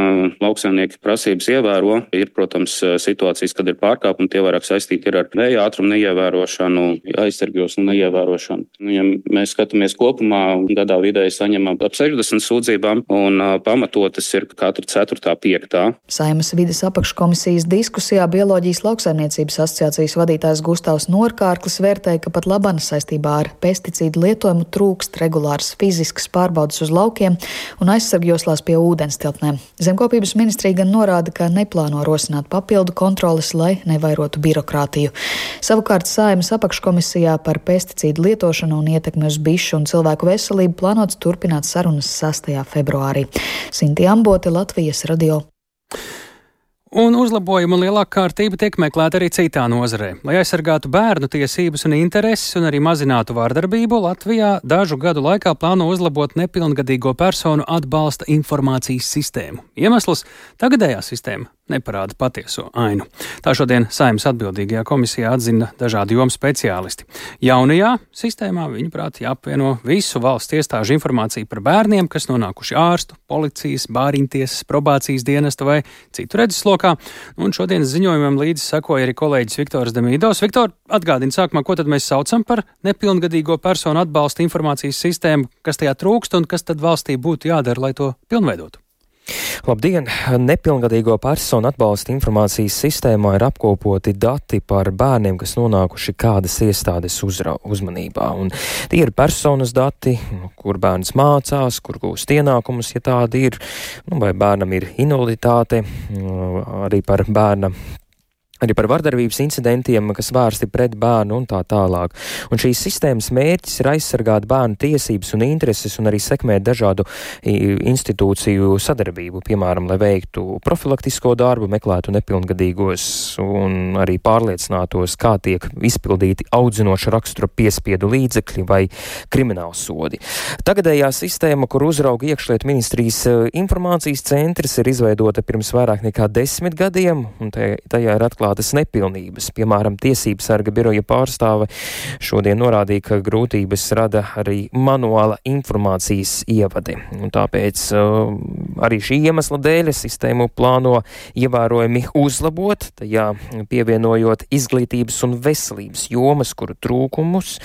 Speaker 17: lauksaimnieki prasības ievēro. Ir, protams, situācijas, kad ir pārkāpumi, tie vairāk saistīti ar vēja ātrumu neievērošanu, aizsargjoslu neievērošanu. Nu, ja mēs skatāmies kopumā, gadā vidēji saņemam ap 60 sūdzībām, un uh, pamatotas ir katra 4. 5.
Speaker 14: Saimas vides apakškomisijas diskusijā Bioloģijas lauksaimniecības asociācijas vadītājs Gustavs Norkārklis vērtēja, ka pat Labanas saistībā ar pesticīdu lietojumu trūkst regulāras fiziskas pārbaudas uz laukiem un aizsargjoslās pie ūdens tilpnēm. Zemkopības ministrija gan norāda, ka neplāno rosināt papildu kontroles, lai nevairotu birokrātiju. Savukārt Saimas apakškomisijā par pesticīdu lietošanu un ietekmi uz bišu un cilvēku veselību plānots turpināt sarunas 6. februārī. Sinti Ambote, Latvijas radio.
Speaker 1: Un uzlabojumu un lielāka kārtība tiek meklēta arī citā nozarē. Lai aizsargātu bērnu tiesības un intereses un arī mazinātu vārdarbību, Latvijā dažu gadu laikā plāno uzlabot nepilngadīgo personu atbalsta informācijas sistēmu. Iemesls - tagadējā sistēma neparāda patieso ainu. Tā šodien saimnes atbildīgajā komisijā atzina dažādi jomu speciālisti. Jaunajā sistēmā, viņuprāt, jāapvieno visu valsts iestāžu informāciju par bērniem, kas nonākuši ārstu, policijas, bāriņtiesas, probācijas dienesta vai citu redzeslokā. Un šodienas ziņojumam līdzi sekoja arī kolēģis Viktors Demīdovs. Viktor, atgādini sākumā, ko tad mēs saucam par nepilngadīgo personu atbalsta informācijas sistēmu, kas tajā trūkst un kas tad valstī būtu jādara, lai to pilnveidotu?
Speaker 18: Labdien! Nepilngadīgo personu atbalsta informācijas sistēmā ir apkopoti dati par bērniem, kas nonākuši kādas iestādes uzra, uzmanībā. Un tie ir personas dati, kur bērns mācās, kur gūst ienākumus, ja tādi ir, nu, vai bērnam ir invaliditāte, arī par bērna arī par vardarbības incidentiem, kas vērsti pret bērnu un tā tālāk. Un šīs sistēmas mērķis ir aizsargāt bērnu tiesības un intereses un arī sekmēt dažādu institūciju sadarbību, piemēram, lai veiktu profilaktisko darbu, meklētu nepilngadīgos un arī pārliecinātos, kā tiek izpildīti audzinoša rakstura piespiedu līdzekļi vai krimināls sodi. Tagadējā sistēma, kur uzrauga iekšliet ministrijas eh, informācijas centrs, ir izveidota pirms vairāk nekā desmit gadiem, un tajā ir atklāta atklātas nepilnības. Piemēram, tiesības sarga biroja pārstāve šodien norādīja, ka grūtības rada arī manuāla informācijas ievadi. Un tāpēc uh, arī šī iemesla dēļ sistēmu plāno ievērojami uzlabot, tajā pievienojot izglītības un veselības jomas, kuru trūkumus,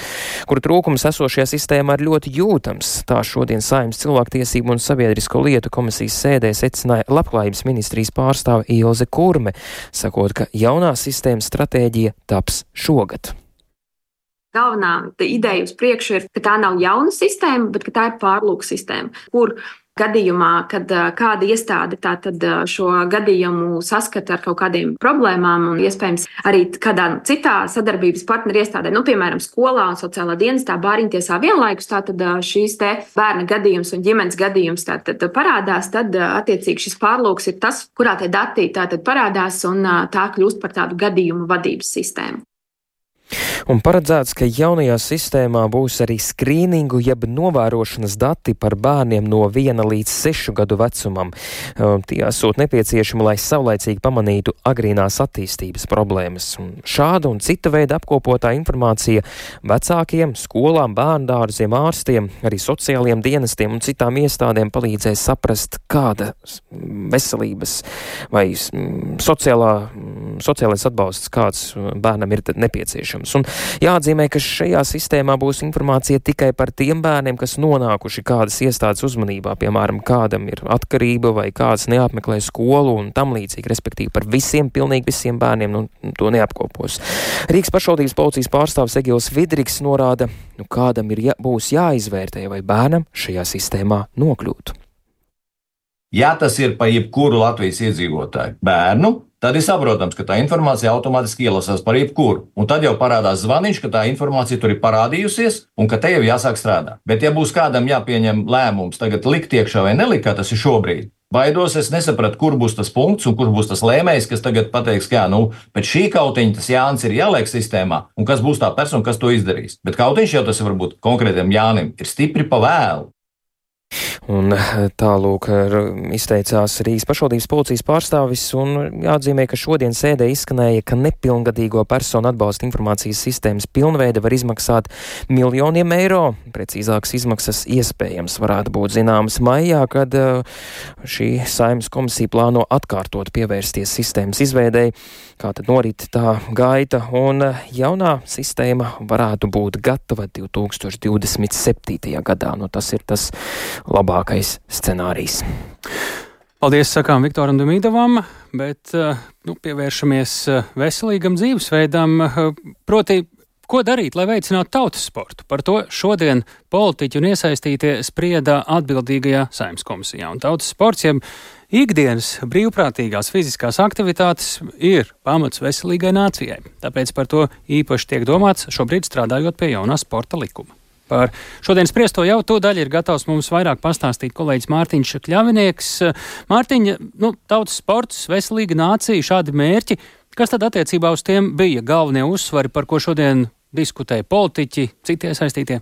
Speaker 18: kuru trūkums esošajā sistēmā ir ļoti jūtams. Tā šodien Saimnes cilvēktiesību un sabiedrisko lietu komisijas sēdē secināja labklājības ministrijas pārstāve Ilze Kurme, sakot, ka jaunā jaunā sistēmas stratēģija taps šogad.
Speaker 19: Galvenā ideja uz priekšu ir, ka tā nav jauna sistēma, bet tā ir pārlūka sistēma, kur gadījumā, kad kāda iestāde šo gadījumu saskata ar kaut kādiem problēmām, un iespējams arī kādā citā sadarbības partneru iestādē, nu, piemēram, skolā un sociālā dienestā, bāriņtiesā vienlaikus, tad šīs bērna gadījums un ģimenes gadījums tātad parādās, tad attiecīgi šis pārlūks ir tas, kurā tie dati parādās, un tā kļūst par tādu gadījumu vadības sistēmu.
Speaker 18: Un paredzēts, ka jaunajā sistēmā būs arī skrīningu jeb novērošanas dati par bērniem no 1 līdz 6 gadu vecumam. Tie esot nepieciešami, lai saulaicīgi pamanītu agrīnās attīstības problēmas. Un šāda un cita veida apkopotā informācija vecākiem, skolām, bērndārziem, ārstiem, arī sociālajiem dienestiem un citām iestādēm palīdzēs saprast, kāda veselības vai sociālā, sociālais atbalsts kāds bērnam ir nepieciešams nepieciešams. Un jāatzīmē, ka šajā sistēmā būs informācija tikai par tiem bērniem, kas nonākuši kādas iestādes uzmanībā, piemēram, kādam ir atkarība vai kāds neapmeklē skolu un tam līdzīgi, respektīvi par visiem, pilnīgi visiem bērniem, nu, to neapkopos. Rīgas pašvaldības policijas pārstāvis Egils Vidriks norāda, nu, kādam ir jā, būs jāizvērtē, vai bērnam šajā sistēmā nokļūt.
Speaker 20: Ja tas ir par jebkuru Latvijas iedzīvotāju bērnu, tad ir saprotams, ka tā informācija automātiski ielasās par jebkuru. Un tad jau parādās zvaniņš, ka tā informācija tur ir parādījusies un ka te jau jāsāk strādāt. Bet, ja būs kādam jāpieņem lēmums tagad likt iekšā vai nelikt, kā tas ir šobrīd, Baidos, es nesapratu, kur būs tas punkts un kur būs tas lēmējs, kas tagad pateiks, ka nu, pēc šī kautiņa tas Jānis ir jāliek sistēmā, un kas būs tā persona, kas to izdarīs. Bet kautiņš jau tas varbūt konkrētam Jānim ir stipri pa vēlu.
Speaker 18: Un tālūk izteicās Rīgas pašvaldības policijas pārstāvis, un jāatzīmē, ka šodien sēdē izskanēja, ka nepilngadīgo personu atbalsta informācijas sistēmas pilnveide var izmaksāt miljoniem eiro. Precīzākas izmaksas iespējams varētu būt zināmas maijā, kad uh, šī saimnes komisija plāno atkārtot pievērsties sistēmas izveidēji. Kā tad norit tā gaita, un uh, jaunā sistēma varētu būt gatava 2027. gadā. Nu, tas ir tas labākais scenārijs.
Speaker 1: Paldies, sakām Viktoram Damīdovam, bet eh, nu, pievēršamies eh, veselīgam dzīvesveidam. Eh, proti, ko darīt, lai veicinātu tautas sportu? Par to šodien politiķi un iesaistītie sprieda atbildīgajā saimnes komisijā. Un tautas sports, jeb ikdienas brīvprātīgās fiziskās aktivitātes, ir pamats veselīgai nācijai. Tāpēc par to īpaši tiek domāts šobrīd strādājot pie jaunā sporta likuma. Par šodienas priesto jau to daļu ir gatavs mums vairāk pastāstīt kolēģis Mārtiņš Kļavinieks. Mārtiņa, nu, tautas sports, veselīga nācija, šādi mērķi. Kas tad attiecībā uz tiem bija galvenie uzsvari, par ko šodien diskutēja politiķi, citi iesaistītie?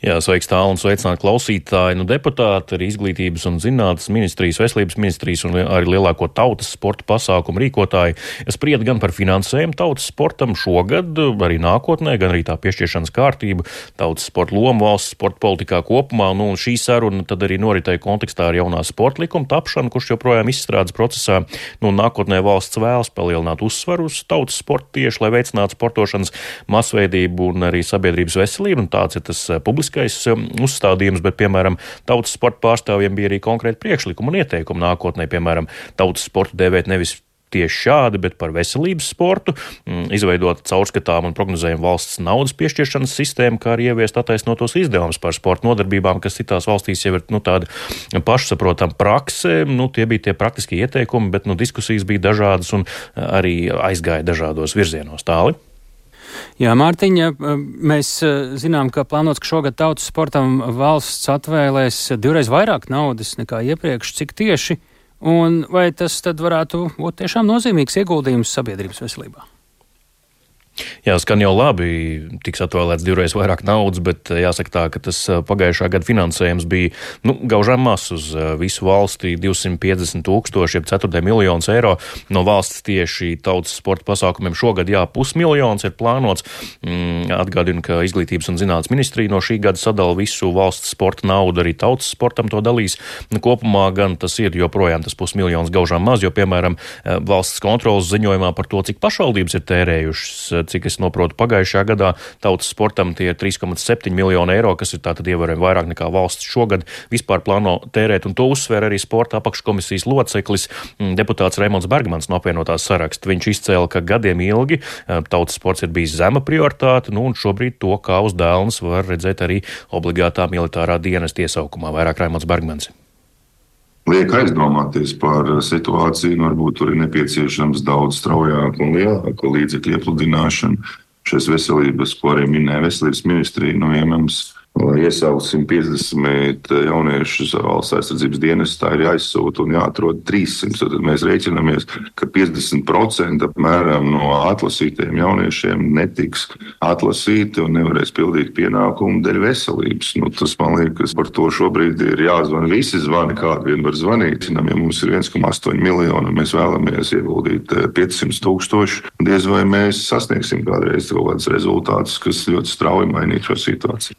Speaker 21: Jā, sveiks tālu un sveicināt klausītāji. Nu, deputāti arī izglītības un zinātnes ministrijas, veselības ministrijas un arī lielāko tautas sporta pasākumu rīkotāji sprieda gan par finansējumu tautas sportam šogad, arī nākotnē, gan arī tā piešķiršanas kārtību, tautas sporta lomu valsts sporta politikā kopumā. Nu, un šī saruna tad arī noritēja kontekstā ar jaunā sporta likuma tapšanu, kurš joprojām izstrādes procesā. Nu, nākotnē valsts vēlas palielināt uzsvaru uz tautas sportu tieši, lai veicinātu sportošanas masveidību un arī sabiedrības veselību. Un tāds ir tas publiskais um, uzstādījums, bet, piemēram, tautas sporta pārstāvjiem bija arī konkrēti priekšlikumi un ieteikumi nākotnē, piemēram, tautas sportu dēvēt nevis tieši šādi, bet par veselības sportu, mm, izveidot caurskatām un prognozējumu valsts naudas piešķiršanas sistēmu, kā arī ieviest attaisnotos izdevumus par sporta nodarbībām, kas citās valstīs jau ir nu, tāda pašsaprotama prakse. Nu, tie bija tie praktiskie ieteikumi, bet nu, diskusijas bija dažādas un arī aizgāja dažādos virzienos tālāk.
Speaker 1: Jā, Mārtiņa, mēs eh, zinām, ka plānots, ka šogad tautas sportam valsts atvēlēs divreiz vairāk naudas nekā iepriekš. Cik tieši? Un vai tas tad varētu būt tiešām nozīmīgs ieguldījums sabiedrības veselībā?
Speaker 21: Jā, skan jau labi. Tiks atvēlēts divreiz vairāk naudas, bet eh, jāsaka tā, ka tas eh, pagājušā gada finansējums bija nu, gaužām mazs uz eh, visu valsti - 250 tūkstoši, jeb 4 miljonus eiro. No valsts tieši tautas sporta pasākumiem šogad jā, pusmiljons ir plānots. Mm, atgādinu, ka Izglītības un zinātnes ministrija no šī gada sadala visu valsts sporta naudu, arī tautas sportam to dalīs. Nu, kopumā gan tas ir joprojām tas pusmiljons gaužām maz, jo, piemēram, valsts kontrolas ziņojumā par to, cik pašvaldības ir tērējušas cik es noprotu, pagājušajā gadā tautas sportam tie ir 3,7 miljoni eiro, kas ir tātad ievērojami vairāk nekā valsts šogad vispār plāno tērēt, un to uzsver arī sporta apakškomisijas loceklis mm, deputāts Raimons Bergmans no apvienotās saraksta. Viņš izcēla, ka gadiem ilgi eh, tautas sports ir bijis zema prioritāte, nu un šobrīd to kā uz dēlnes var redzēt arī obligātā militārā dienas iesaukumā. Vairāk Raimons Bergmans
Speaker 22: liek aizdomāties par situāciju. Varbūt tur ir nepieciešams daudz straujāka un lielāka līdzekļu iepludināšana. Šīs veselības, ko arī minēja veselības ministrija, nu, ja mums iesaukt 150 jauniešus valsts aizsardzības dienestā, ir jāizsūta un jāatrod 300. Tad mēs rēķinamies, ka 50% apmēram no atlasītajiem jauniešiem netiks atlasīti un nevarēs pildīt pienākumu dēļ veselības. Nu, tas man liekas, par to šobrīd ir jāzvana. Visi zvani, kādi vien var zvanīt. Ja mums ir 1,8 miljoni un mēs vēlamies ieguldīt 500 eh, tūkstoši, diez vai mēs sasniegsim kādreiz kaut kādus rezultātus, kas ļoti strauji mainītu šo situāciju.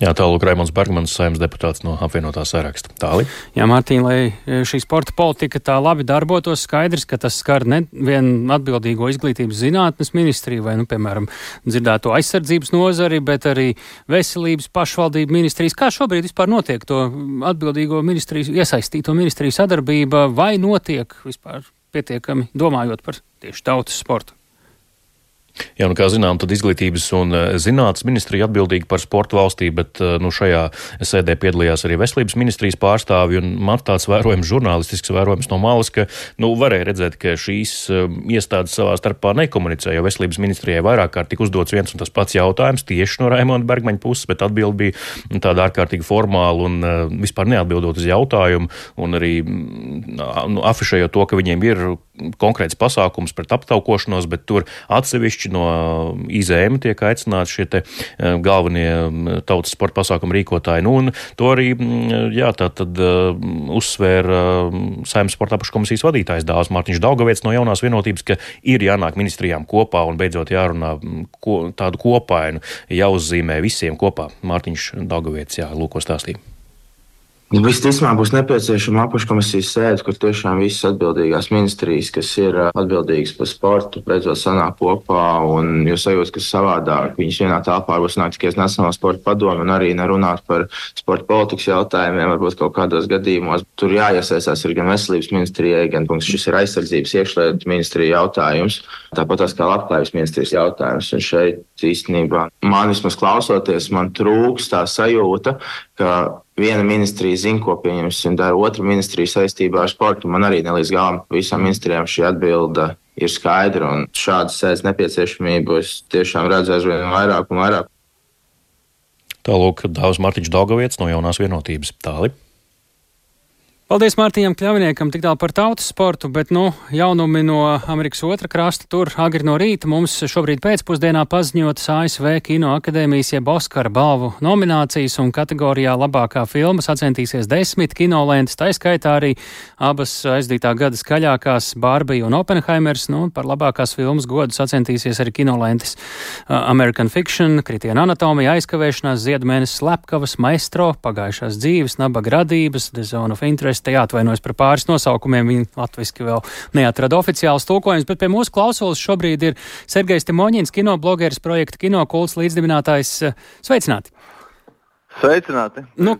Speaker 21: Jā, tālāk Raimons Bergmans, saimnes deputāts no apvienotā saraksta. Tālāk.
Speaker 1: Jā, Mārtiņ, lai e, šī sporta politika tā labi darbotos, skaidrs, ka tas skar nevienu atbildīgo izglītības zinātnes ministriju vai, nu, piemēram, dzirdēto aizsardzības nozari, bet arī veselības pašvaldību ministrijas. Kā šobrīd vispār notiek to atbildīgo ministriju, iesaistīto ministriju sadarbība vai notiek vispār pietiekami domājot par tieši tautas sportu?
Speaker 21: Jā, nu, kā zinām, tad izglītības un eh, zinātnes ministrija atbildīga par sportu valstī, bet eh, nu, šajā sēdē piedalījās arī veselības ministrijas pārstāvi. Man tāds vērojums, žurnālistisks vērojums no malas, ka nu, varēja redzēt, ka šīs uh, iestādes savā starpā nekomunicē, jo veselības ministrijai vairāk kārt tika uzdots viens un tas pats jautājums tieši no Raimonda Bergmaņa puses, bet atbild bija tāda ārkārtīgi formāla un vispār neatbildot uz jautājumu un arī mm, nu, afišējot to, ka viņiem ir konkrēts pasākums pret aptaukošanos, bet tur atsevišķi no IZM tiek aicināti šie te eh, galvenie mm, tautas sporta pasākumu rīkotāji. Nu, un to arī, mm, jā, tā tad uzsvēra mm, saimnes sporta apakškomisijas vadītājs Dāvs Mārtiņš Daugaviets no jaunās vienotības, ka ir jānāk ministrijām kopā un beidzot jārunā ko, tādu kopainu, jāuzzīmē visiem kopā. Mārtiņš Daugaviets, jā, lūko stāstīja.
Speaker 23: Visticamāk, būs nepieciešama apakškomisijas sēde, kur tiešām visas atbildīgās ministrijas, kas ir atbildīgas par sportu, beidzot sanāk kopā. Un jūs sajūtat, ka savādāk viņas vienā telpā būs nāk tikai Nacionālā sporta padome un arī nerunāt par sporta politikas jautājumiem. Varbūt kaut kādos gadījumos tur jāiesaistās gan veselības ministrijai, gan punkts, šis ir aizsardzības iekšlietu ministrija jautājums. Tāpat tās kā labklājības ministrijas jautājums. Un šeit īstenībā man vismaz klausoties, man trūks tā sajūta, ka viena ministrija zina, ko pieņemsim, dara otra ministrija saistībā ar sportu. Man arī nelīdz galam visām ministrijām šī atbilde ir skaidra, šādas sēdes nepieciešamību es tiešām redzu aizvien vairāk un vairāk.
Speaker 21: Tālūk, Dāvs Mārtiņš Daugavietis no jaunās vienotības. Tālāk.
Speaker 1: Paldies Mārtiņam Kļaviniekam tik tālu par tautas sportu, bet, nu, jaunumi no Amerikas otra krasta tur agri no rīta. Mums šobrīd pēcpusdienā paziņotas ASV Kino akadēmijas jeb Oskara balvu nominācijas un kategorijā labākā filma sacensties desmit kinolentes, tā skaitā arī abas aizdītā gada skaļākās Barbija un Oppenheimers, nu, par labākās filmas godu sacensties arī kinolentes. Uh, American Fiction, Kritiena anatomija, aizkavēšanās, Ziedmēnesis slepkavas, Maestro, pagājušās dzīves, nabaga radības, The Zone of Interest, es te jāatvainojas par pāris nosaukumiem. Viņi latviski vēl neatrada oficiāls tulkojums, bet pie mūsu klausulas šobrīd ir Sergejs Timoņins, kinoblogeris projekta Kinokults līdzdibinātājs. Sveicināti!
Speaker 24: Sveicināti!
Speaker 1: Nu,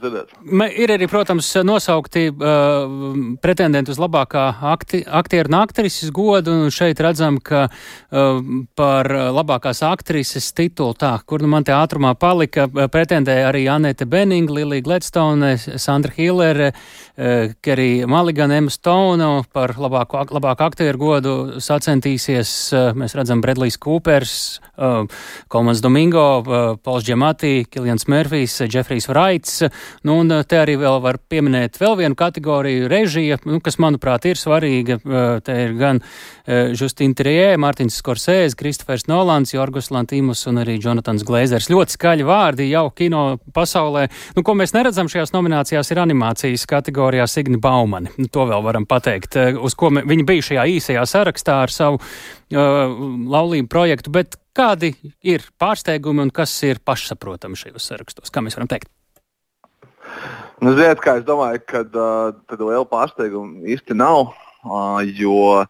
Speaker 1: ir arī, protams, nosaukti uh, pretendenti uz labākā akti, aktieru un aktrises godu. Un šeit redzam, ka uh, par labākās aktrises titulu, tā, kur nu man te ātrumā palika, pretendēja arī Anete Beninga, Lilija Gledstone, Sandra Hillere, uh, Kerija Maligana, Emma Stone par labāko, labāku aktieru godu sacentīsies. Uh, mēs redzam Bredlijs Kūpers, uh, Kolmans Domingo, uh, Pols Džemati, Kilians Mērfijs, Džefrijs Vraits. Nu, un te arī vēl var pieminēt vēl vienu kategoriju - režija, nu, kas, manuprāt, ir svarīga. Te ir gan Justīna Trijē, Mārtiņš Skorsēs, Kristofers Nolans, Jorgos Lantīmus un arī Jonatans Glēzers. Ļoti skaļi vārdi jau kino pasaulē. Nu, ko mēs neredzam šajās nominācijās, ir animācijas kategorijā Signi Baumani. Nu, to vēl varam pateikt, uz ko me, viņi bija šajā īsajā sarakstā ar savu uh, laulību projektu. Bet Kādi ir pārsteigumi un kas ir pašsaprotami šajos sarakstos? Kā mēs varam teikt?
Speaker 24: Nu, ziniet, kā es domāju, ka uh, tāda liela pārsteiguma īsti nav. Uh, jo,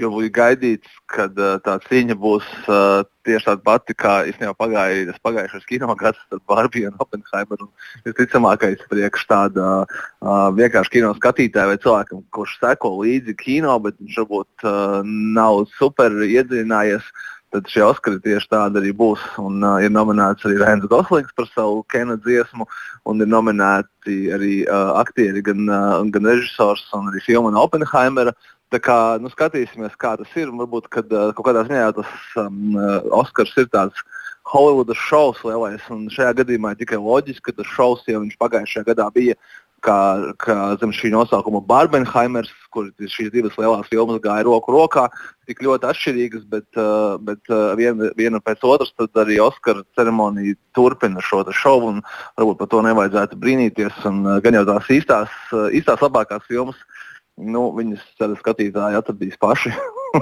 Speaker 24: jo bija gaidīts, ka uh, tā cīņa būs uh, tieši tāda pati, kā īstenībā pagāja pagājušais kino gads ar Barbiju un Oppenheimeru. Visticamākais priekš tāda uh, vienkārši kino skatītāja vai cilvēkam, kurš seko līdzi kino, bet viņš varbūt uh, nav super iedziļinājies. Uh, tad šie Oskari tieši tādi arī būs. Un, uh, ir nominēts arī Rēns Goslings par savu Kena dziesmu, un ir nominēti arī uh, aktieri, gan, uh, gan režisors, un arī filma no Oppenheimera. Tā kā nu, skatīsimies, kā tas ir. Varbūt, kad uh, kaut kādā ziņā tas um, uh, Oskars ir tāds Hollywoodas šovs lielais, un šajā gadījumā ir tikai loģiski, ka tas šovs jau pagājušajā gadā bija kā, kā zem šī nosaukuma Barbenheimers, kur šīs divas lielās filmas gāja roku rokā, tik ļoti atšķirīgas, bet, uh, bet uh, viena, viena pēc otras arī Oskara ceremonija turpina šo šovu, un varbūt par to nevajadzētu brīnīties. Un, uh, gan jau tās īstās, īstās labākās filmas, nu, viņas skatītāji atradīs paši.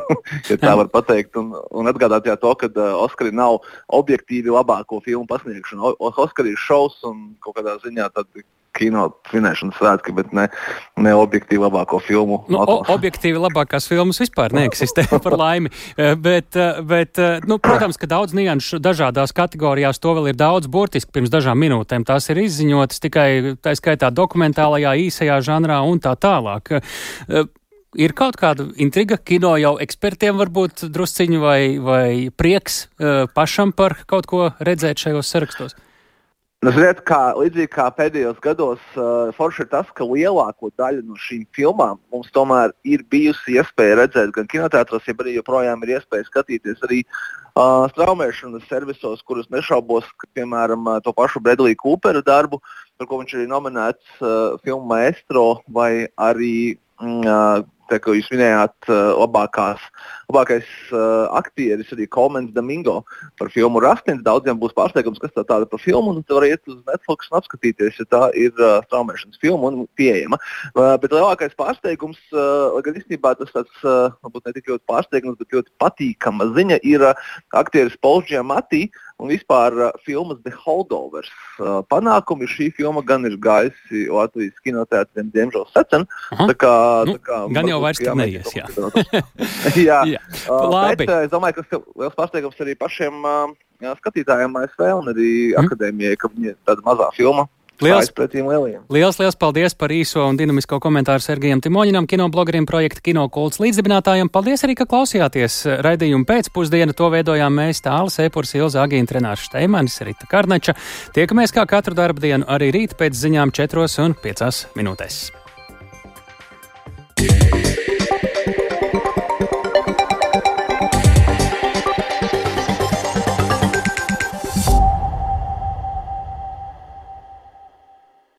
Speaker 24: ja tā var pateikt. Un, un atgādāt jā, to, ka uh, Oskari nav objektīvi labāko filmu pasniegšana. Oskari ir šovs un kaut kādā ziņā kino svinēšanas svētki, bet ne, ne objektīvi labāko filmu.
Speaker 1: Nu, o, objektīvi labākās filmas vispār neeksistē par laimi. Eh, bet, eh, bet, eh, nu, protams, ka daudz nianšu dažādās kategorijās to vēl ir daudz burtiski pirms dažām minūtēm. Tās ir izziņotas tikai tā skaitā dokumentālajā īsajā žanrā un tā tālāk. Ir kaut kāda intriga kino jau ekspertiem, varbūt drusciņu vai, vai prieks pašam par kaut ko redzēt šajos sarakstos?
Speaker 24: Nu, ziniet, kā, līdzīgi kā pēdējos gados, uh, forši ir tas, ka lielāko daļu no šīm filmām mums tomēr ir bijusi iespēja redzēt gan kinoteātros, ja arī joprojām ir iespēja skatīties arī uh, straumēšanas servisos, kurus nešaubos, ka, piemēram, uh, to pašu Bredlī Kūpera darbu, par ko viņš ir nominēts uh, filmu Maestro vai arī mm, uh, tā kā jūs minējāt, uh, labākās, labākais uh, aktieris arī Kolmens Domingo par filmu Rastins. Daudziem būs pārsteigums, kas tā tāda par filmu, un tu vari iet uz Netflix un apskatīties, ja tā ir uh, straumēšanas filma un pieejama. Bet lielākais pārsteigums, gan īstenībā tas tāds, varbūt ne tik ļoti pārsteigums, bet ļoti patīkama ziņa, ir aktieris Giamatti. Uh, un vispār filmas The Holdovers panākumi. Šī filma gan ir gājusi Latvijas kinoteātriem, diemžēl, secen. Tā kā,
Speaker 1: nu, tā kā, gan jau vairs tur neies. Jā,
Speaker 24: jā. jā. Labi. Bet, es domāju, ka tas ir liels pārsteigums arī pašiem uh, skatītājiem ASV un arī mm. akadēmijai, ka viņa ir tāda mazā filma. Liels,
Speaker 1: liels, liels paldies par īso un dinamisko komentāru Sergejam Timoņinam, kinoblogeriem projekta Kinokults līdzdibinātājiem. Paldies arī, ka klausījāties raidījumu pēcpusdienu. To veidojām mēs tāls Epurs Ilza Agīna Trenārs Šteimanis, Rita Karnača. Tiekamies kā katru darbu dienu arī rīt pēc ziņām 4 un 5 minūtēs. Yeah.